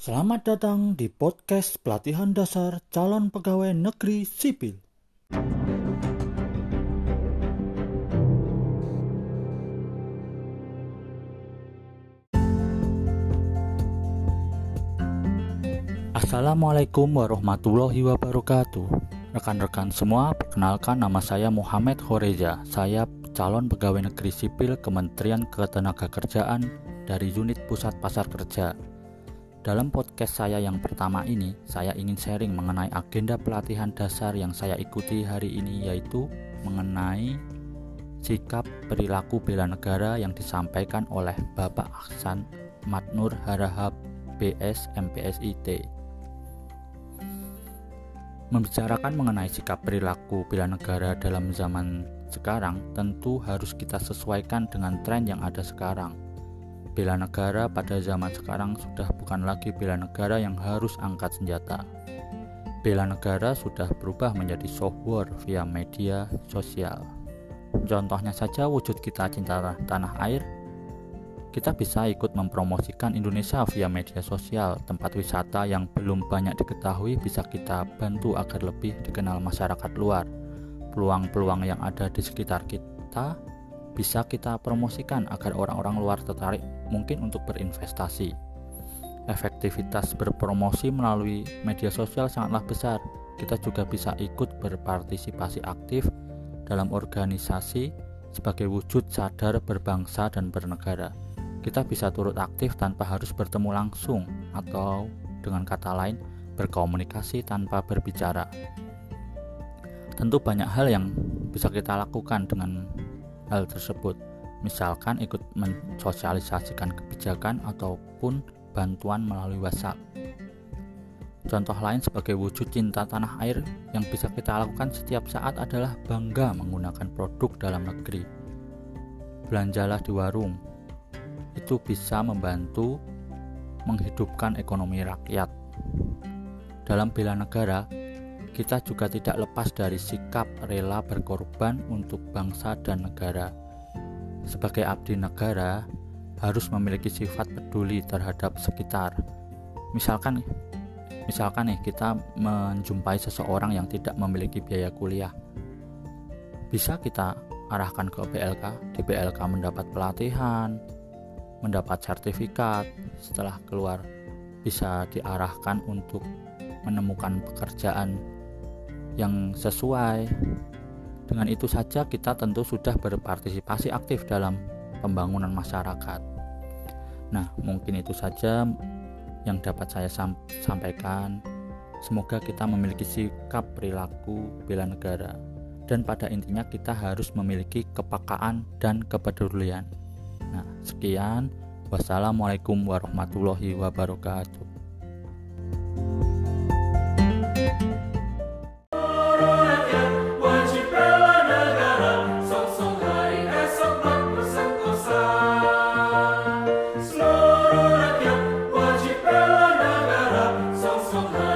Selamat datang di podcast pelatihan dasar calon pegawai negeri sipil. Assalamualaikum warahmatullahi wabarakatuh. Rekan-rekan semua, perkenalkan nama saya Muhammad Horeja. Saya calon pegawai negeri sipil Kementerian Ketenagakerjaan dari unit Pusat Pasar Kerja. Dalam podcast saya yang pertama ini, saya ingin sharing mengenai agenda pelatihan dasar yang saya ikuti hari ini yaitu mengenai sikap perilaku bela negara yang disampaikan oleh Bapak Aksan Matnur Harahap BS MPSIT. Membicarakan mengenai sikap perilaku bela negara dalam zaman sekarang tentu harus kita sesuaikan dengan tren yang ada sekarang. Bela negara pada zaman sekarang sudah bukan lagi bela negara yang harus angkat senjata. Bela negara sudah berubah menjadi soft war via media sosial. Contohnya saja wujud kita cinta tanah air kita bisa ikut mempromosikan Indonesia via media sosial. Tempat wisata yang belum banyak diketahui bisa kita bantu agar lebih dikenal masyarakat luar. Peluang-peluang yang ada di sekitar kita bisa kita promosikan agar orang-orang luar tertarik mungkin untuk berinvestasi. Efektivitas berpromosi melalui media sosial sangatlah besar. Kita juga bisa ikut berpartisipasi aktif dalam organisasi sebagai wujud sadar berbangsa dan bernegara kita bisa turut aktif tanpa harus bertemu langsung atau dengan kata lain berkomunikasi tanpa berbicara. Tentu banyak hal yang bisa kita lakukan dengan hal tersebut. Misalkan ikut mensosialisasikan kebijakan ataupun bantuan melalui WhatsApp. Contoh lain sebagai wujud cinta tanah air yang bisa kita lakukan setiap saat adalah bangga menggunakan produk dalam negeri. Belanjalah di warung, itu bisa membantu menghidupkan ekonomi rakyat. Dalam bela negara, kita juga tidak lepas dari sikap rela berkorban untuk bangsa dan negara. Sebagai abdi negara, harus memiliki sifat peduli terhadap sekitar. Misalkan misalkan nih kita menjumpai seseorang yang tidak memiliki biaya kuliah. Bisa kita arahkan ke BLK, di BLK mendapat pelatihan, mendapat sertifikat setelah keluar bisa diarahkan untuk menemukan pekerjaan yang sesuai. Dengan itu saja kita tentu sudah berpartisipasi aktif dalam pembangunan masyarakat. Nah, mungkin itu saja yang dapat saya sampaikan. Semoga kita memiliki sikap perilaku bela negara dan pada intinya kita harus memiliki kepakaan dan kepedulian. Nah, sekian. Wassalamualaikum warahmatullahi wabarakatuh. So.